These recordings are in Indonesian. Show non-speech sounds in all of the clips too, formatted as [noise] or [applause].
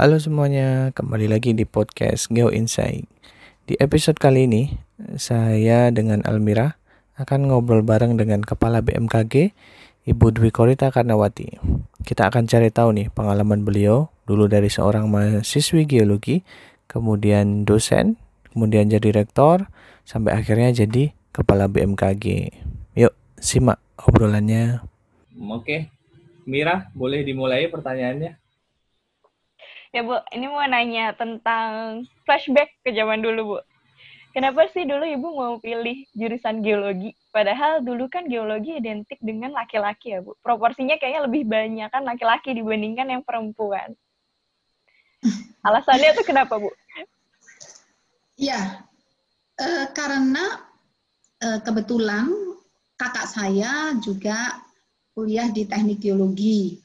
Halo semuanya, kembali lagi di podcast Geo Insight. Di episode kali ini, saya dengan Almira akan ngobrol bareng dengan Kepala BMKG, Ibu Dwi Korita Karnawati. Kita akan cari tahu nih pengalaman beliau dulu dari seorang mahasiswi geologi, kemudian dosen, kemudian jadi rektor, sampai akhirnya jadi Kepala BMKG. Yuk, simak obrolannya. Oke, Mira, boleh dimulai pertanyaannya? Ya Bu, ini mau nanya tentang flashback ke zaman dulu Bu. Kenapa sih dulu Ibu mau pilih jurusan geologi? Padahal dulu kan geologi identik dengan laki-laki ya Bu. Proporsinya kayaknya lebih banyak kan laki-laki dibandingkan yang perempuan. [laughs] Alasannya itu kenapa Bu? Ya, eh, karena eh, kebetulan kakak saya juga kuliah di teknik geologi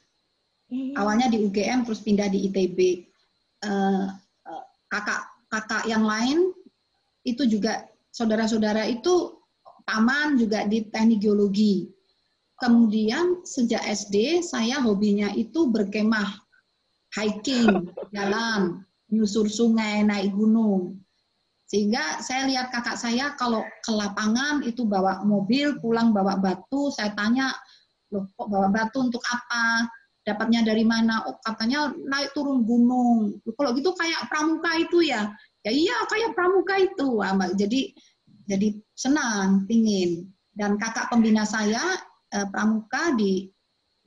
Hmm. Awalnya di UGM terus pindah di ITB. Uh, uh, kakak kakak yang lain itu juga saudara-saudara itu paman juga di teknik geologi. Kemudian sejak SD saya hobinya itu berkemah, hiking, [laughs] jalan, menyusur sungai, naik gunung. Sehingga saya lihat kakak saya kalau ke lapangan itu bawa mobil, pulang bawa batu, saya tanya, loh kok bawa batu untuk apa? Dapatnya dari mana? Oh, katanya naik turun gunung. Kalau gitu kayak pramuka itu ya. Ya iya kayak pramuka itu. Jadi jadi senang, pingin. Dan kakak pembina saya eh, pramuka di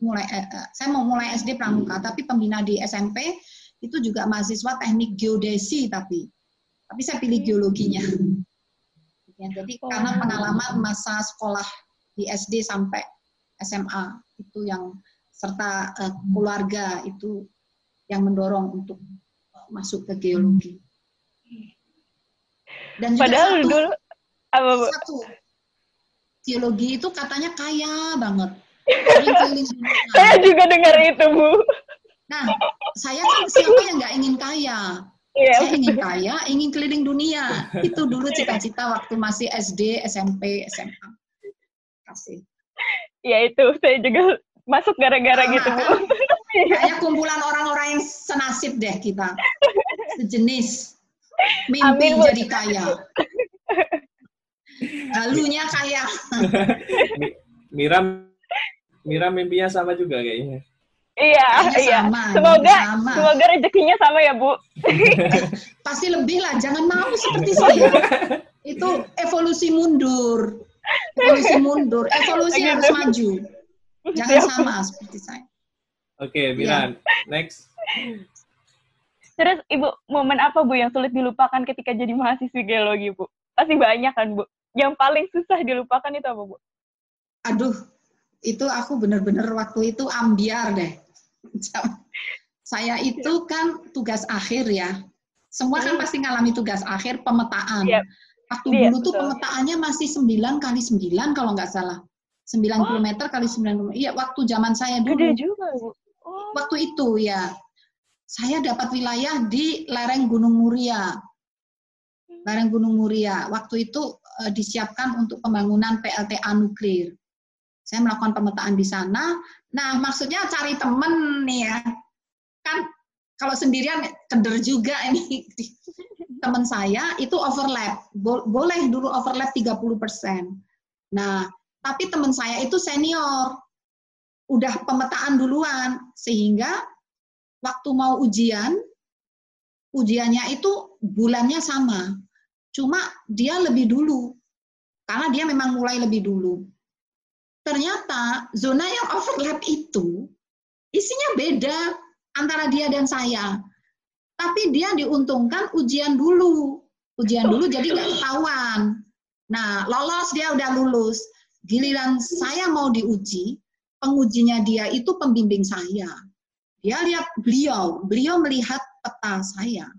mulai eh, eh saya mau mulai SD pramuka, tapi pembina di SMP itu juga mahasiswa teknik geodesi tapi tapi saya pilih geologinya. Ya, jadi karena pengalaman masa sekolah di SD sampai SMA itu yang serta uh, keluarga itu yang mendorong untuk masuk ke geologi. Dan juga Padahal satu, dulu apa, Bu? satu geologi itu katanya kaya banget. [laughs] saya juga dengar itu, Bu. Nah, saya kan siapa yang nggak ingin kaya? Yeah. Saya ingin kaya, ingin keliling dunia. Itu dulu cita-cita waktu masih SD, SMP, SMA. Kasih. Ya itu, saya juga masuk gara-gara nah, gitu bu. Kayak kumpulan orang-orang yang senasib deh kita, sejenis mimpi Amin, jadi kaya. Halunya kaya. [laughs] Mira, Mira mimpinya sama juga kayaknya. Iya, Kayaknya iya. Sama, semoga sama. semoga rezekinya sama ya, Bu. [laughs] Pasti lebih lah, jangan mau seperti saya. Itu evolusi mundur. Evolusi mundur, evolusi harus maju. Jangan sama seperti saya. Oke, okay, Miran. Ya. Next. Terus Ibu, momen apa Bu yang sulit dilupakan ketika jadi mahasiswi geologi, Bu? Pasti banyak kan, Bu? Yang paling susah dilupakan itu apa, Bu? Aduh, itu aku bener-bener waktu itu ambiar deh. Saya itu kan tugas akhir ya. Semua kan hmm. pasti ngalami tugas akhir pemetaan. Yep. Waktu yep, dulu tuh pemetaannya masih 9 kali 9 kalau nggak salah. 90 oh. meter kali 90 Iya, waktu zaman saya dulu. Gede juga. Oh. Waktu itu ya. Saya dapat wilayah di lereng Gunung Muria. Lereng Gunung Muria. Waktu itu uh, disiapkan untuk pembangunan PLTA nuklir. Saya melakukan pemetaan di sana. Nah, maksudnya cari temen nih ya. Kan kalau sendirian keder juga ini. [laughs] Teman saya itu overlap. Boleh dulu overlap 30%. Nah, tapi teman saya itu senior, udah pemetaan duluan, sehingga waktu mau ujian, ujiannya itu bulannya sama, cuma dia lebih dulu, karena dia memang mulai lebih dulu. Ternyata zona yang overlap itu isinya beda antara dia dan saya. Tapi dia diuntungkan ujian dulu. Ujian dulu jadi nggak ketahuan. Nah, lolos dia udah lulus. Giliran saya mau diuji, pengujinya dia itu pembimbing saya. Dia lihat beliau, beliau melihat peta saya.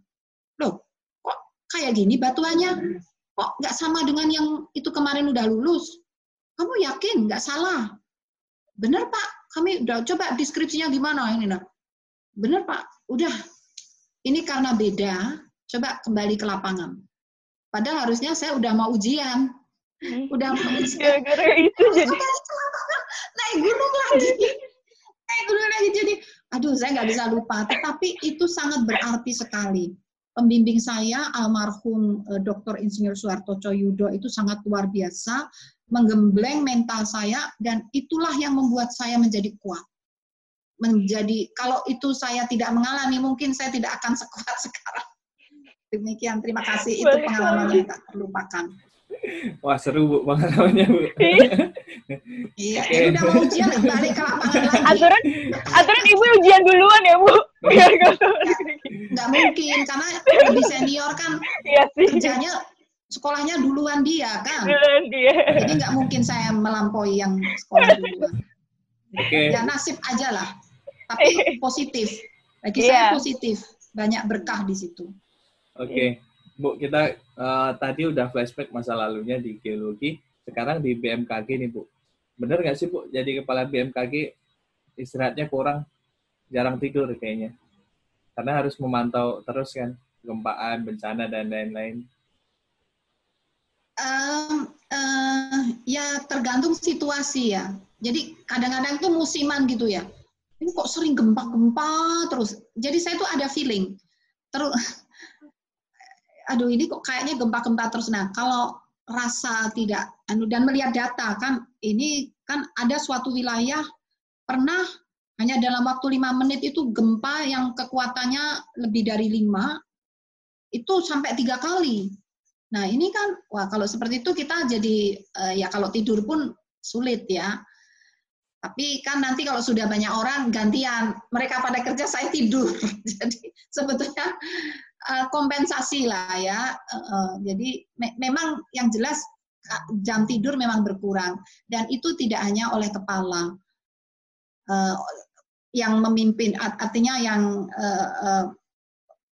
Loh, kok kayak gini batuannya? Kok nggak sama dengan yang itu kemarin udah lulus? Kamu yakin nggak salah? Bener Pak, kami udah coba deskripsinya gimana ini nah. Bener Pak, udah. Ini karena beda, coba kembali ke lapangan. Padahal harusnya saya udah mau ujian, udah gara-gara itu jadi naik gunung lagi naik gunung lagi jadi aduh saya nggak bisa lupa, tetapi itu sangat berarti sekali. Pembimbing saya almarhum eh, Dr. Insinyur Suharto Coyudo itu sangat luar biasa, menggembleng mental saya dan itulah yang membuat saya menjadi kuat. Menjadi kalau itu saya tidak mengalami mungkin saya tidak akan sekuat [laughs] sekarang. Demikian, terima kasih. Itu pengalaman yang tak terlupakan. Wah seru bu pengalamannya bu. Iya, ini udah mau ujian balik ke lapangan lagi. Aturan, aturan ibu ujian duluan ya bu, biar gak Nggak mungkin karena [laughs] lebih senior kan Iya sih. kerjanya sekolahnya duluan dia kan. Duluan dia. Jadi nggak mungkin saya melampaui yang sekolah duluan. Oke. Ya nasib aja lah. Tapi [laughs] positif. Bagi Iya. saya positif. Banyak berkah di situ. Oke, Bu, kita eh, tadi udah flashback masa lalunya di geologi, sekarang di BMKG nih, Bu. Bener nggak sih, Bu, jadi kepala BMKG istirahatnya kurang, jarang tidur kayaknya. Karena harus memantau terus kan, gempaan, bencana, dan lain-lain. Em, eh, ya tergantung situasi ya. Jadi kadang-kadang tuh musiman gitu ya. Ini kok sering gempa-gempa terus. Jadi saya tuh ada feeling. Terus, aduh ini kok kayaknya gempa-gempa terus. Nah kalau rasa tidak, anu dan melihat data kan, ini kan ada suatu wilayah pernah hanya dalam waktu lima menit itu gempa yang kekuatannya lebih dari lima itu sampai tiga kali. Nah ini kan, wah kalau seperti itu kita jadi eh, ya kalau tidur pun sulit ya. Tapi kan nanti kalau sudah banyak orang gantian, mereka pada kerja saya tidur. [laughs] Jadi sebetulnya eh, kompensasi lah ya. Eh, eh, jadi me- memang yang jelas jam tidur memang berkurang dan itu tidak hanya oleh kepala yang memimpin, art- artinya yang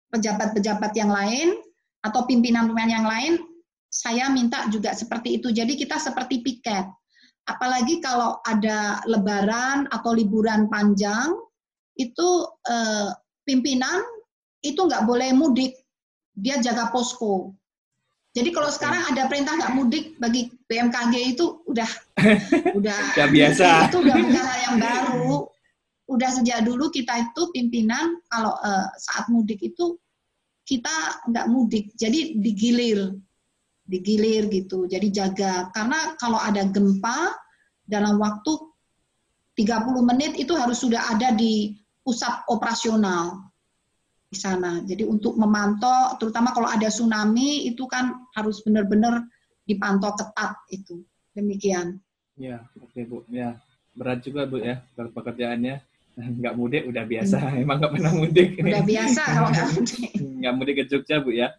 pejabat-pejabat yang lain atau pimpinan-pimpinan yang lain, saya minta juga seperti itu. Jadi kita seperti piket. Apalagi kalau ada lebaran atau liburan panjang, itu eh, pimpinan itu nggak boleh mudik, dia jaga posko. Jadi kalau sekarang ada perintah nggak mudik bagi BMKG itu udah [laughs] udah Udah biasa. [laughs] itu udah bukan hal yang baru. Udah sejak dulu kita itu pimpinan kalau eh, saat mudik itu kita nggak mudik, jadi digilir, digilir gitu. Jadi jaga karena kalau ada gempa dalam waktu 30 menit itu harus sudah ada di pusat operasional di sana. Jadi untuk memantau, terutama kalau ada tsunami itu kan harus benar-benar dipantau ketat itu. Demikian. Ya, oke Bu. Ya, berat juga Bu ya, kalau pekerjaannya. [laughs] Nggak mudik, udah biasa. [laughs] Emang nggak pernah mudik. Udah biasa [laughs] kalau nggak mudik. Nggak mudik ke Jogja Bu ya.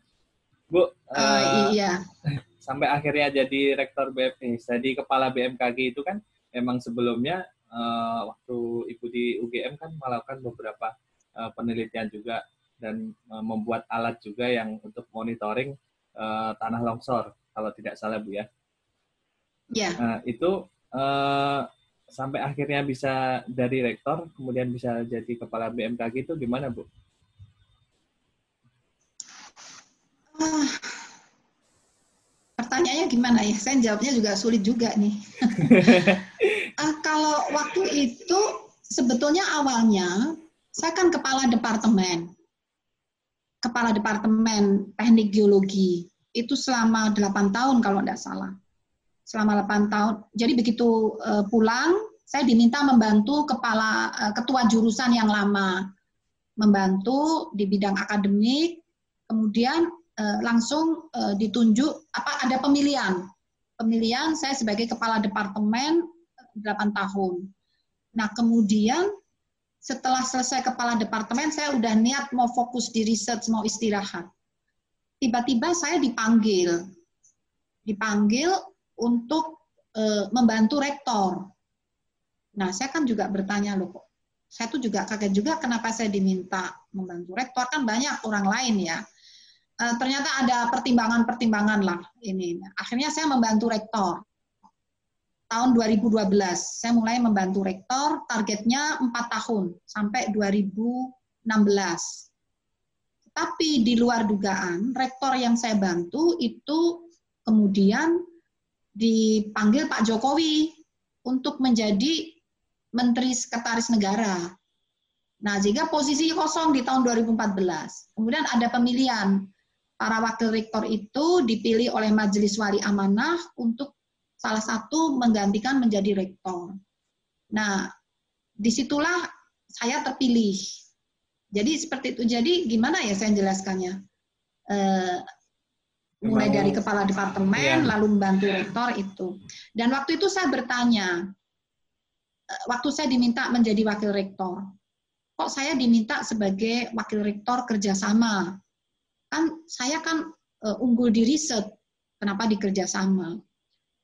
Bu, Eh, eh, iya. [laughs] sampai akhirnya jadi rektor BMK, jadi kepala BMKG itu kan memang sebelumnya eh, waktu ibu di UGM kan melakukan beberapa eh, penelitian juga dan eh, membuat alat juga yang untuk monitoring eh, tanah longsor kalau tidak salah bu ya. Ya. Nah, itu eh, sampai akhirnya bisa dari rektor kemudian bisa jadi kepala BMKG itu gimana bu? Pertanyaannya gimana ya? Saya jawabnya juga sulit juga nih. [laughs] Eh, kalau waktu itu sebetulnya awalnya saya kan kepala departemen, kepala departemen teknik geologi itu selama 8 tahun kalau tidak salah. Selama 8 tahun. Jadi begitu eh, pulang, saya diminta membantu kepala eh, ketua jurusan yang lama, membantu di bidang akademik, kemudian eh, langsung eh, ditunjuk apa ada pemilihan pemilihan saya sebagai kepala departemen 8 tahun. Nah, kemudian setelah selesai kepala departemen saya udah niat mau fokus di research, mau istirahat. Tiba-tiba saya dipanggil. Dipanggil untuk eh, membantu rektor. Nah, saya kan juga bertanya loh kok. Saya tuh juga kaget juga kenapa saya diminta membantu rektor kan banyak orang lain ya. Eh, ternyata ada pertimbangan-pertimbangan lah ini. Akhirnya saya membantu rektor. Tahun 2012 saya mulai membantu rektor, targetnya 4 tahun sampai 2016. Tapi di luar dugaan, rektor yang saya bantu itu kemudian dipanggil Pak Jokowi untuk menjadi Menteri Sekretaris Negara. Nah, sehingga posisi kosong di tahun 2014. Kemudian ada pemilihan. Para wakil rektor itu dipilih oleh Majelis Wali Amanah untuk salah satu menggantikan menjadi rektor. Nah, di situlah saya terpilih. Jadi seperti itu. Jadi gimana ya saya jelaskannya? Eh, mulai dari kepala departemen, ya. lalu membantu rektor itu. Dan waktu itu saya bertanya, eh, waktu saya diminta menjadi wakil rektor, kok saya diminta sebagai wakil rektor kerjasama? Kan saya kan uh, unggul di riset, kenapa di kerjasama?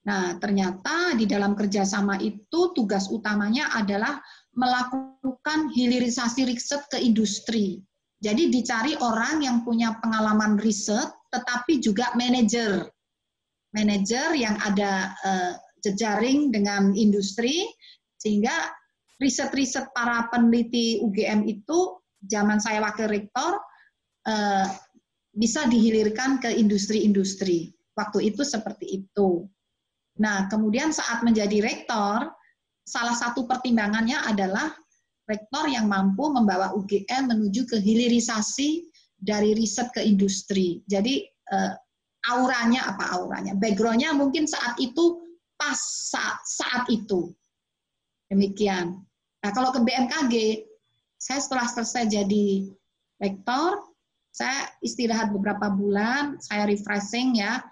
Nah, ternyata di dalam kerjasama itu tugas utamanya adalah melakukan hilirisasi riset ke industri. Jadi dicari orang yang punya pengalaman riset, tetapi juga manajer. Manajer yang ada uh, jejaring dengan industri, sehingga riset-riset para peneliti UGM itu, zaman saya wakil rektor, uh, bisa dihilirkan ke industri-industri. Waktu itu seperti itu. Nah, kemudian saat menjadi rektor, salah satu pertimbangannya adalah rektor yang mampu membawa UGM menuju ke hilirisasi dari riset ke industri. Jadi uh, auranya apa auranya? Backgroundnya mungkin saat itu pas saat, saat itu. Demikian. Nah, kalau ke BMKG, saya setelah selesai jadi rektor, saya istirahat beberapa bulan, saya refreshing ya,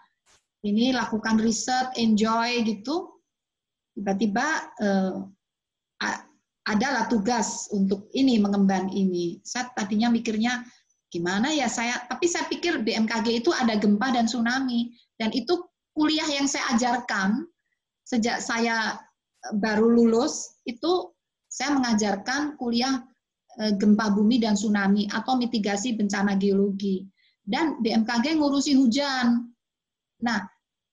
ini lakukan riset, enjoy gitu, tiba-tiba uh, adalah tugas untuk ini mengemban ini. Saya tadinya mikirnya gimana ya saya, tapi saya pikir BMKG itu ada gempa dan tsunami. Dan itu kuliah yang saya ajarkan sejak saya eh, baru lulus itu saya mengajarkan kuliah eh, gempa bumi dan tsunami atau mitigasi bencana geologi dan BMKG ngurusi hujan. Nah,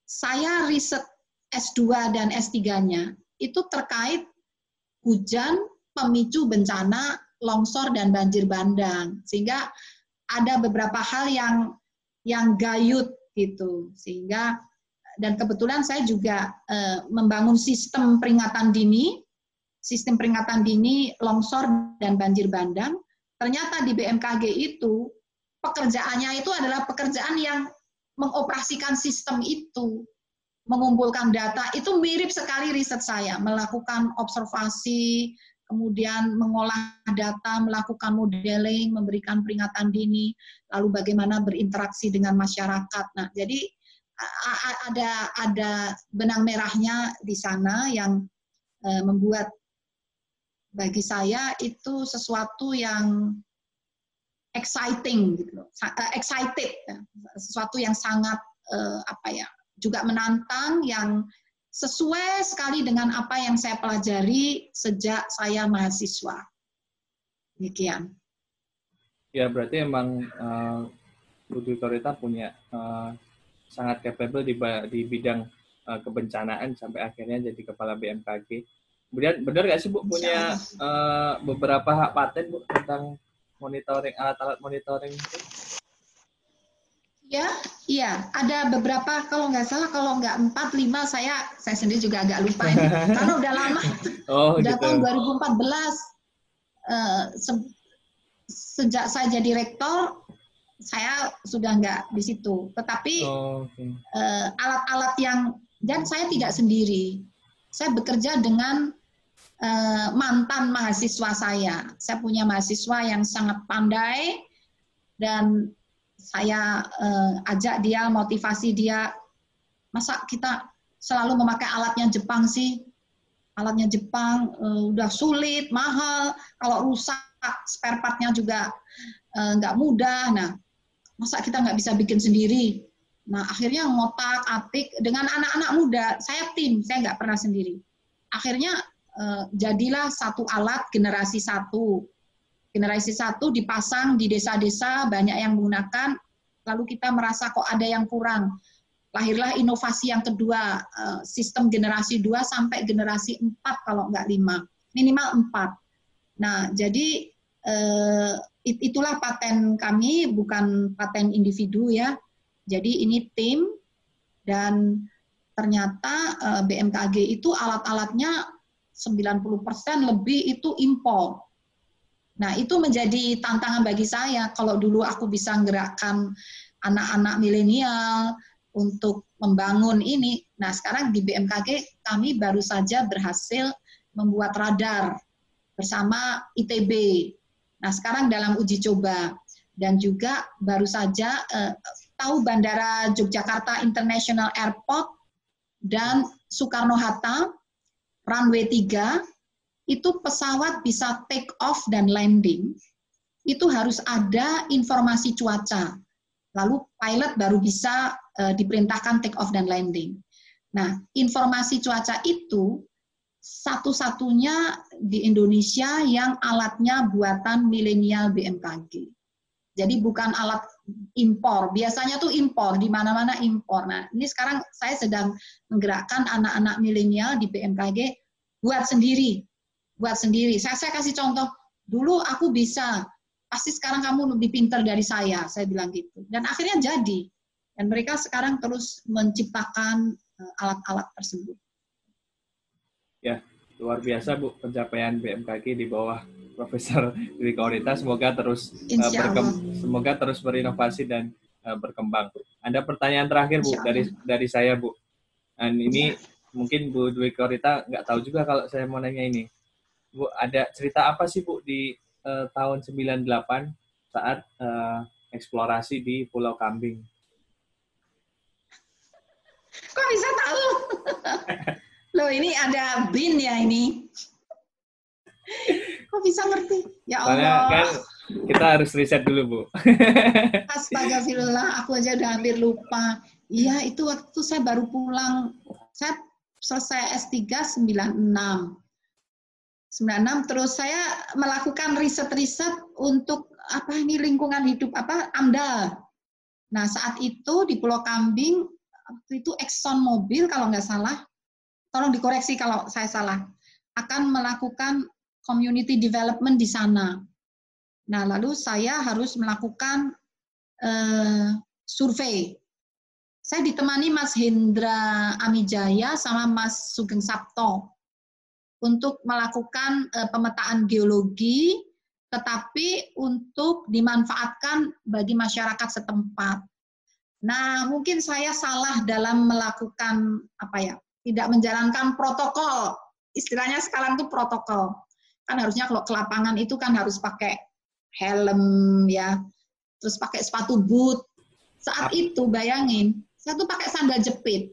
saya riset S2 dan S3-nya itu terkait hujan pemicu bencana longsor dan banjir bandang. Sehingga ada beberapa hal yang yang gayut gitu. Sehingga dan kebetulan saya juga e, membangun sistem peringatan dini, sistem peringatan dini longsor dan banjir bandang. Ternyata di BMKG itu pekerjaannya itu adalah pekerjaan yang mengoperasikan sistem itu, mengumpulkan data, itu mirip sekali riset saya, melakukan observasi, kemudian mengolah data, melakukan modeling, memberikan peringatan dini, lalu bagaimana berinteraksi dengan masyarakat. Nah, jadi ada ada benang merahnya di sana yang eh, membuat bagi saya itu sesuatu yang exciting gitu uh, excited ya. sesuatu yang sangat uh, apa ya juga menantang yang sesuai sekali dengan apa yang saya pelajari sejak saya mahasiswa demikian ya berarti emang uh, Budi Korita punya uh, sangat capable di, di bidang uh, kebencanaan sampai akhirnya jadi kepala BMKG. Kemudian benar nggak sih Bu punya uh, beberapa hak paten Bu tentang monitoring alat-alat monitoring itu? Ya, iya. Ada beberapa kalau nggak salah kalau nggak empat lima saya saya sendiri juga agak lupa ini [laughs] karena udah lama. Oh, udah gitu. tahun 2014 uh, se sejak saya jadi rektor saya sudah nggak di situ. Tetapi oh, okay. uh, alat-alat yang dan saya tidak sendiri. Saya bekerja dengan Eh, mantan mahasiswa saya. Saya punya mahasiswa yang sangat pandai dan saya uh, ajak dia, motivasi dia. Masa kita selalu memakai alatnya Jepang sih? Alatnya Jepang uh, udah sulit, mahal. Kalau rusak, spare partnya juga nggak uh, mudah. Nah, masa kita nggak bisa bikin sendiri? Nah, akhirnya ngotak atik dengan anak-anak muda. Saya tim, saya nggak pernah sendiri. Akhirnya Eh, jadilah satu alat generasi satu. Generasi satu dipasang di desa-desa, banyak yang menggunakan, lalu kita merasa kok ada yang kurang. Lahirlah inovasi yang kedua, eh, sistem generasi dua sampai generasi empat kalau nggak lima, minimal empat. Nah, jadi eh, itulah paten kami, bukan paten individu ya. Jadi ini tim dan ternyata BMKG itu alat-alatnya 90% lebih itu impor. Nah, itu menjadi tantangan bagi saya. Kalau dulu aku bisa menggerakkan anak-anak milenial untuk membangun ini. Nah, sekarang di BMKG kami baru saja berhasil membuat radar bersama ITB. Nah, sekarang dalam uji coba dan juga baru saja eh, tahu Bandara Yogyakarta International Airport dan Soekarno Hatta runway 3 itu pesawat bisa take off dan landing itu harus ada informasi cuaca. Lalu pilot baru bisa uh, diperintahkan take off dan landing. Nah, informasi cuaca itu satu-satunya di Indonesia yang alatnya buatan milenial BMKG. Jadi bukan alat impor. Biasanya tuh impor, di mana-mana impor. Nah, ini sekarang saya sedang menggerakkan anak-anak milenial di BMKG buat sendiri. Buat sendiri. Saya, saya kasih contoh, dulu aku bisa, pasti sekarang kamu lebih pintar dari saya, saya bilang gitu. Dan akhirnya jadi. Dan mereka sekarang terus menciptakan eh, alat-alat tersebut. Ya, luar biasa Bu pencapaian BMKG di bawah Profesor Dwi Kaurita. Semoga terus uh, berkem semoga terus berinovasi dan uh, berkembang. Ada pertanyaan terakhir Bu dari dari saya Bu. Dan ini ya. mungkin Bu Dwi Kaurita nggak tahu juga kalau saya mau nanya ini. Bu, ada cerita apa sih Bu di uh, tahun 98 saat uh, eksplorasi di Pulau Kambing? Kok bisa tahu? [laughs] Loh ini ada bin ya ini. Kok bisa ngerti? Ya Allah. Soalnya kan kita harus riset dulu, Bu. [laughs] Astagfirullah, aku aja udah hampir lupa. Iya, itu waktu saya baru pulang. Saya selesai S3 96. 96 terus saya melakukan riset-riset untuk apa ini lingkungan hidup apa AMDAL. Nah, saat itu di Pulau Kambing waktu itu Exxon Mobil kalau nggak salah tolong dikoreksi kalau saya salah, akan melakukan community development di sana. Nah, lalu saya harus melakukan uh, survei. Saya ditemani Mas Hendra Amijaya sama Mas Sugeng Sabto untuk melakukan uh, pemetaan geologi, tetapi untuk dimanfaatkan bagi masyarakat setempat. Nah, mungkin saya salah dalam melakukan apa ya tidak menjalankan protokol. Istilahnya sekarang itu protokol. Kan harusnya kalau ke lapangan itu kan harus pakai helm ya, terus pakai sepatu boot. Saat itu bayangin, saya tuh pakai sandal jepit.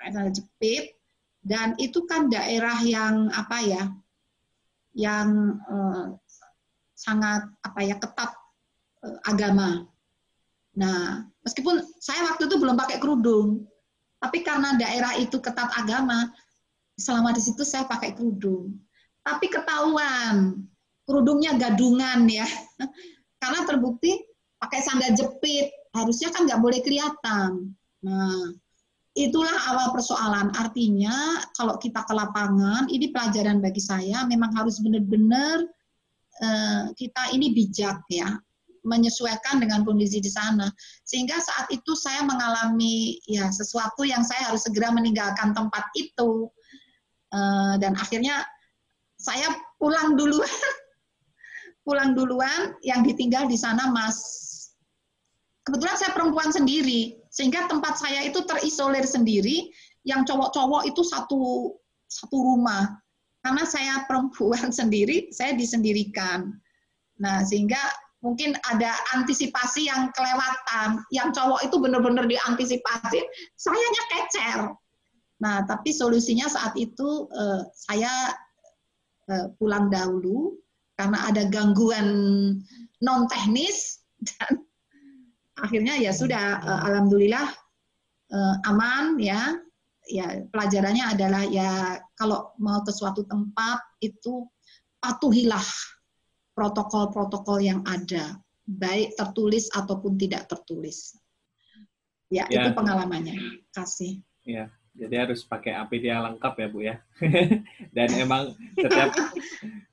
Pakai sandal jepit dan itu kan daerah yang apa ya? yang eh, sangat apa ya ketat eh, agama. Nah, meskipun saya waktu itu belum pakai kerudung, tapi karena daerah itu ketat agama, selama di situ saya pakai kerudung. Tapi ketahuan, kerudungnya gadungan ya. [laughs] Karena terbukti pakai sandal jepit, harusnya kan nggak boleh kelihatan. Nah, itulah awal persoalan. Artinya kalau kita ke lapangan, ini pelajaran bagi saya, memang harus benar-benar uh, kita ini bijak ya menyesuaikan dengan kondisi di sana. Sehingga saat itu saya mengalami ya sesuatu yang saya harus segera meninggalkan tempat itu. Uh, dan akhirnya saya pulang duluan. [laughs] pulang duluan yang ditinggal di sana Mas. Kebetulan saya perempuan sendiri, sehingga tempat saya itu terisolir sendiri, yang cowok-cowok itu satu satu rumah. Karena saya [laughs] perempuan sendiri, saya disendirikan. Nah, sehingga mungkin ada antisipasi yang kelewatan. Yang cowok itu benar-benar diantisipasi, sayanya kecer. Nah, tapi solusinya saat itu eh, saya pulang dahulu karena ada gangguan non teknis dan [laughs] akhirnya ya sudah eh, alhamdulillah eh, aman ya. Ya pelajarannya adalah ya kalau mau ke suatu tempat itu patuhilah protokol-protokol yang ada, baik tertulis ataupun tidak tertulis. Ya, ya. itu pengalamannya. Kasih. Ya, jadi harus pakai APD yang lengkap ya, Bu ya. [laughs] Dan emang setiap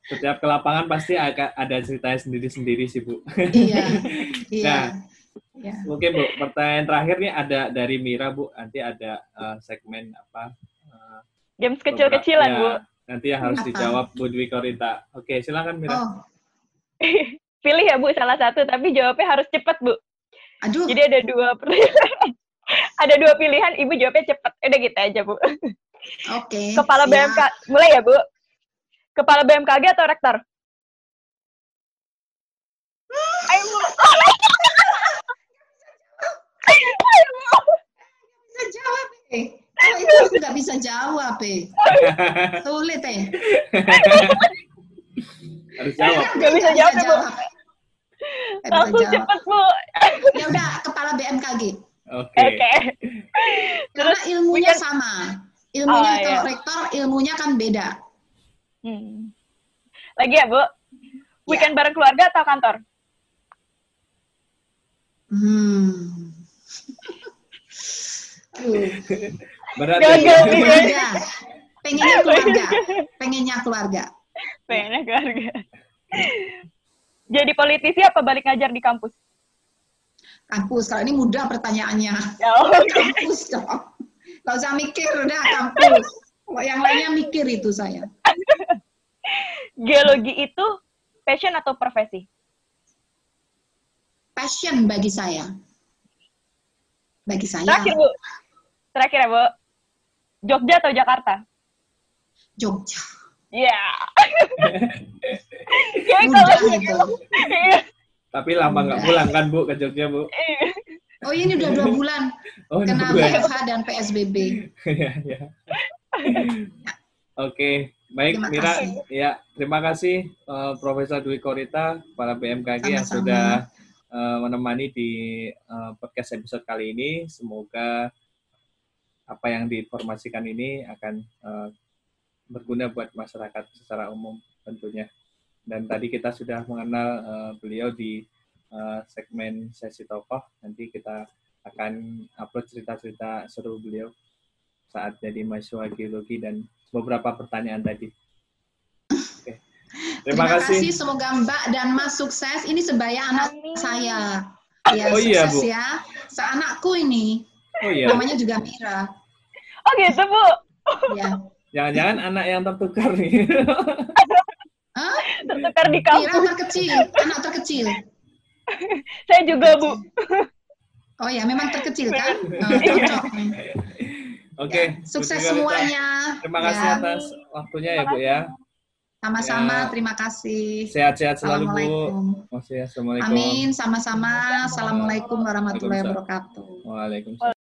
setiap ke lapangan pasti ada ceritanya sendiri-sendiri sih, Bu. Iya. [laughs] Iya. Nah, ya. Mungkin Bu, pertanyaan terakhir nih ada dari Mira, Bu. Nanti ada uh, segmen apa? Uh, Games kecil-kecilan, ya, Bu. Nanti yang harus dijawab Bu Dwi Korita. Oke, silakan Mira. Oh, [laughs] pilih ya Bu salah satu, tapi jawabnya harus cepat Bu. Aduh, Jadi ada dua pertanyaan. Ada dua pilihan, Ibu jawabnya cepat. Udah gitu aja Bu. oke. Kepala siap. BMK, mulai ya Bu. Kepala BMKG atau rektor? Ayo Bu. Ayo, Bu. Bisa jawab, eh. Kalau itu aku nggak bisa jawab, eh. Sulit, eh. Harus jawab. Nggak bisa jawab ya, Bu. Bisa Langsung jawab. cepet Bu. Ya udah, kepala BMKG. Oke. Oke. Karena ilmunya weekend- sama. Ilmunya Oh, kalau iya. rektor, ilmunya kan beda. Hmm. Lagi ya, Bu? Weekend bareng keluarga atau kantor? Hmm. [laughs] Berat Gagal ya. Keluarga. Pengennya keluarga. Pengennya keluarga. Pengennya keluarga. Jadi politisi apa balik ngajar di kampus? Kampus. Kalau ini mudah pertanyaannya. Ya, oke. Kampus dong. Gak usah mikir, udah kampus. Kalau yang lainnya mikir itu saya. Geologi itu passion atau profesi? Passion bagi saya. Bagi saya. Terakhir, Bu. Terakhir ya, Bu. Jogja atau Jakarta? Jogja. [laughs] [laughs] Iya. Ya, Mudah kalau- itu. Iya. Tapi lama nggak pulang kan Bu ke Jogja Bu? [laughs] Oh ini udah dua bulan Oh, kena. WFH dan PSBB. [laughs] Iya, iya. Oke, baik Terima Mira. kasih. Ya, terima kasih eh, Profesor Dwi Korita, kepala BMKG yang Sama-sama. sudah eh, menemani di eh, podcast episode kali ini. Semoga apa yang diinformasikan ini akan eh, berguna buat masyarakat secara umum tentunya. Dan tadi kita sudah mengenal eh, beliau di eh, segmen sesi tokoh. Nanti kita akan upload cerita-cerita seru beliau saat jadi mahasiswa geologi dan beberapa pertanyaan tadi. Oke. Terima, kasih. Semoga Mbak dan Mas sukses. Ini sebaya anak Amin. saya. Ya, Oh iya, sukses Bu. ya. Seanakku ini. Oh iya, Namanya juga Mira. Oh gitu, Bu. Ya. jangan-jangan anak yang tertukar nih. [laughs] Tertukar di Mira kampus. terkecil, anak terkecil. [laughs] Saya juga, Bu. Oh ya, memang terkecil kan? Oh, cocok. Oke. Ya, Sukses Korita, semuanya. Terima kasih Ya, atas waktunya ya Bu ya. Sama-sama, Ya. terima kasih. Sehat-sehat selalu Bu. Assalamualaikum. Masih assalamualaikum. Amin, sama-sama. Assalamualaikum warahmatullahi wabarakatuh. Waalaikumsalam.